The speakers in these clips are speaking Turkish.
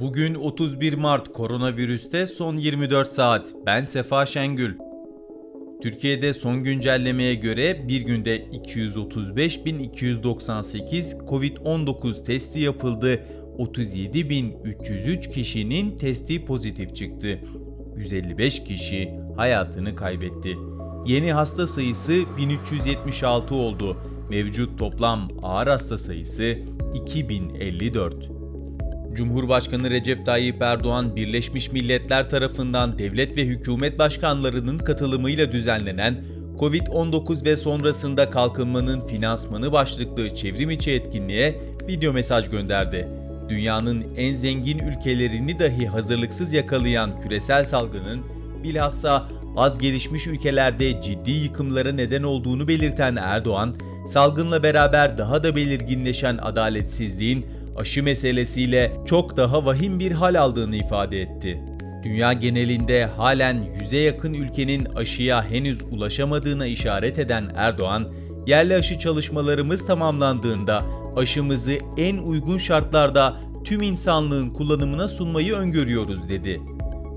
Bugün 31 Mart koronavirüste son 24 saat. Ben Sefa Şengül. Türkiye'de son güncellemeye göre bir günde 235.298 COVID-19 testi yapıldı. 37.303 kişinin testi pozitif çıktı. 155 kişi hayatını kaybetti. Yeni hasta sayısı 1376 oldu. Mevcut toplam ağır hasta sayısı 2054. Cumhurbaşkanı Recep Tayyip Erdoğan, Birleşmiş Milletler tarafından devlet ve hükümet başkanlarının katılımıyla düzenlenen Covid-19 ve sonrasında kalkınmanın finansmanı başlıklı çevrim içi etkinliğe video mesaj gönderdi. Dünyanın en zengin ülkelerini dahi hazırlıksız yakalayan küresel salgının bilhassa az gelişmiş ülkelerde ciddi yıkımlara neden olduğunu belirten Erdoğan, salgınla beraber daha da belirginleşen adaletsizliğin aşı meselesiyle çok daha vahim bir hal aldığını ifade etti. Dünya genelinde halen yüze yakın ülkenin aşıya henüz ulaşamadığına işaret eden Erdoğan, yerli aşı çalışmalarımız tamamlandığında aşımızı en uygun şartlarda tüm insanlığın kullanımına sunmayı öngörüyoruz dedi.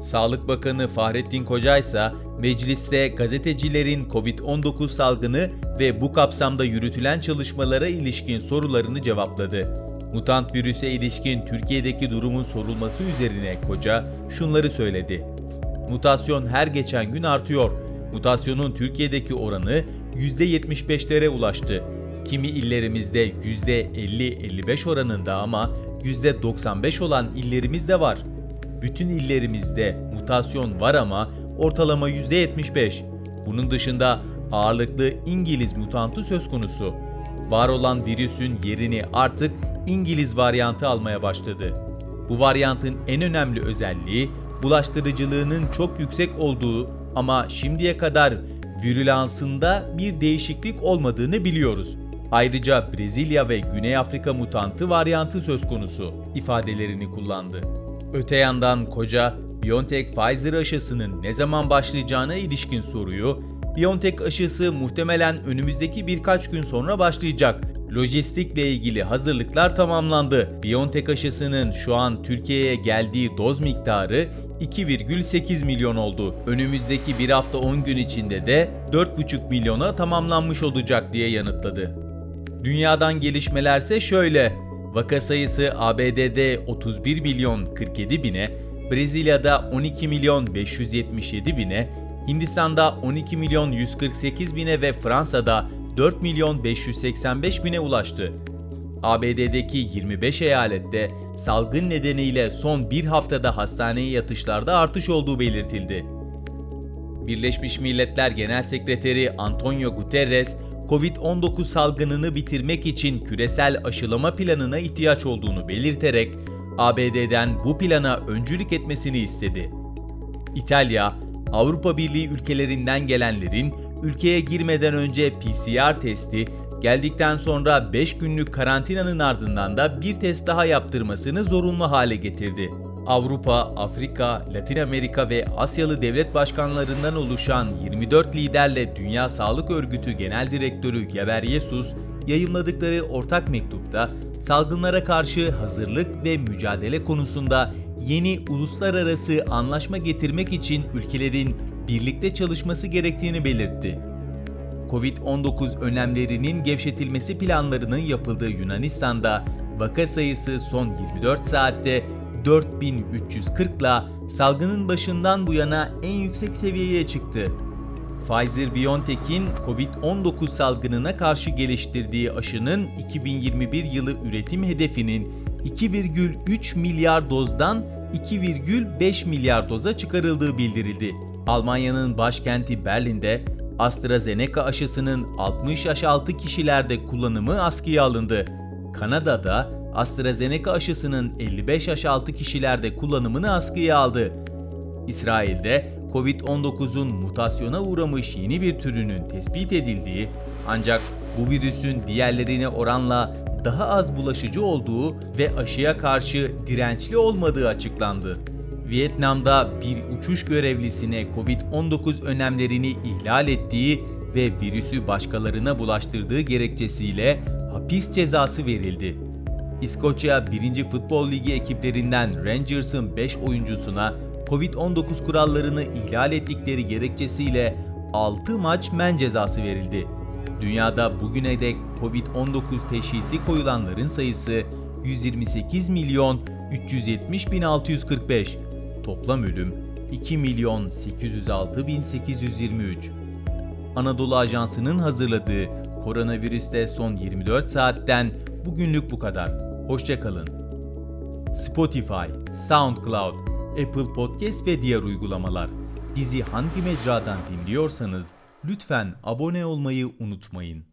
Sağlık Bakanı Fahrettin Koca ise mecliste gazetecilerin COVID-19 salgını ve bu kapsamda yürütülen çalışmalara ilişkin sorularını cevapladı. Mutant virüse ilişkin Türkiye'deki durumun sorulması üzerine Koca şunları söyledi. Mutasyon her geçen gün artıyor. Mutasyonun Türkiye'deki oranı %75'lere ulaştı. Kimi illerimizde %50-55 oranında ama %95 olan illerimiz de var. Bütün illerimizde mutasyon var ama ortalama %75. Bunun dışında ağırlıklı İngiliz mutantı söz konusu. Var olan virüsün yerini artık İngiliz varyantı almaya başladı. Bu varyantın en önemli özelliği bulaştırıcılığının çok yüksek olduğu ama şimdiye kadar virülansında bir değişiklik olmadığını biliyoruz. Ayrıca Brezilya ve Güney Afrika mutantı varyantı söz konusu ifadelerini kullandı. Öte yandan koca BioNTech Pfizer aşısının ne zaman başlayacağına ilişkin soruyu BioNTech aşısı muhtemelen önümüzdeki birkaç gün sonra başlayacak lojistikle ilgili hazırlıklar tamamlandı. BioNTech aşısının şu an Türkiye'ye geldiği doz miktarı 2,8 milyon oldu. Önümüzdeki bir hafta 10 gün içinde de 4,5 milyona tamamlanmış olacak diye yanıtladı. Dünyadan gelişmelerse şöyle. Vaka sayısı ABD'de 31 milyon 47 bine, Brezilya'da 12 milyon 577 bine, Hindistan'da 12 milyon 148 bine ve Fransa'da 4 milyon 585 bine ulaştı. ABD'deki 25 eyalette salgın nedeniyle son bir haftada hastaneye yatışlarda artış olduğu belirtildi. Birleşmiş Milletler Genel Sekreteri Antonio Guterres, Covid-19 salgınını bitirmek için küresel aşılama planına ihtiyaç olduğunu belirterek ABD'den bu plana öncülük etmesini istedi. İtalya, Avrupa Birliği ülkelerinden gelenlerin ülkeye girmeden önce PCR testi, geldikten sonra 5 günlük karantinanın ardından da bir test daha yaptırmasını zorunlu hale getirdi. Avrupa, Afrika, Latin Amerika ve Asyalı devlet başkanlarından oluşan 24 liderle Dünya Sağlık Örgütü Genel Direktörü Gebreyesus yayımladıkları ortak mektupta salgınlara karşı hazırlık ve mücadele konusunda yeni uluslararası anlaşma getirmek için ülkelerin birlikte çalışması gerektiğini belirtti. Covid-19 önlemlerinin gevşetilmesi planlarının yapıldığı Yunanistan'da vaka sayısı son 24 saatte 4340 ile salgının başından bu yana en yüksek seviyeye çıktı. Pfizer-BioNTech'in Covid-19 salgınına karşı geliştirdiği aşının 2021 yılı üretim hedefinin 2,3 milyar dozdan 2,5 milyar doza çıkarıldığı bildirildi. Almanya'nın başkenti Berlin'de AstraZeneca aşısının 60 yaş altı kişilerde kullanımı askıya alındı. Kanada'da AstraZeneca aşısının 55 yaş altı kişilerde kullanımını askıya aldı. İsrail'de Covid-19'un mutasyona uğramış yeni bir türünün tespit edildiği ancak bu virüsün diğerlerine oranla daha az bulaşıcı olduğu ve aşıya karşı dirençli olmadığı açıklandı. Vietnam'da bir uçuş görevlisine Covid-19 önlemlerini ihlal ettiği ve virüsü başkalarına bulaştırdığı gerekçesiyle hapis cezası verildi. İskoçya 1. Futbol Ligi ekiplerinden Rangers'ın 5 oyuncusuna Covid-19 kurallarını ihlal ettikleri gerekçesiyle 6 maç men cezası verildi. Dünyada bugüne dek Covid-19 teşhisi koyulanların sayısı 128 milyon 370 bin 645. Toplam ölüm 2 milyon 806 bin 823. Anadolu Ajansı'nın hazırladığı koronavirüste son 24 saatten bugünlük bu kadar. Hoşçakalın. Spotify, SoundCloud, Apple Podcast ve diğer uygulamalar. Bizi hangi mecradan dinliyorsanız lütfen abone olmayı unutmayın.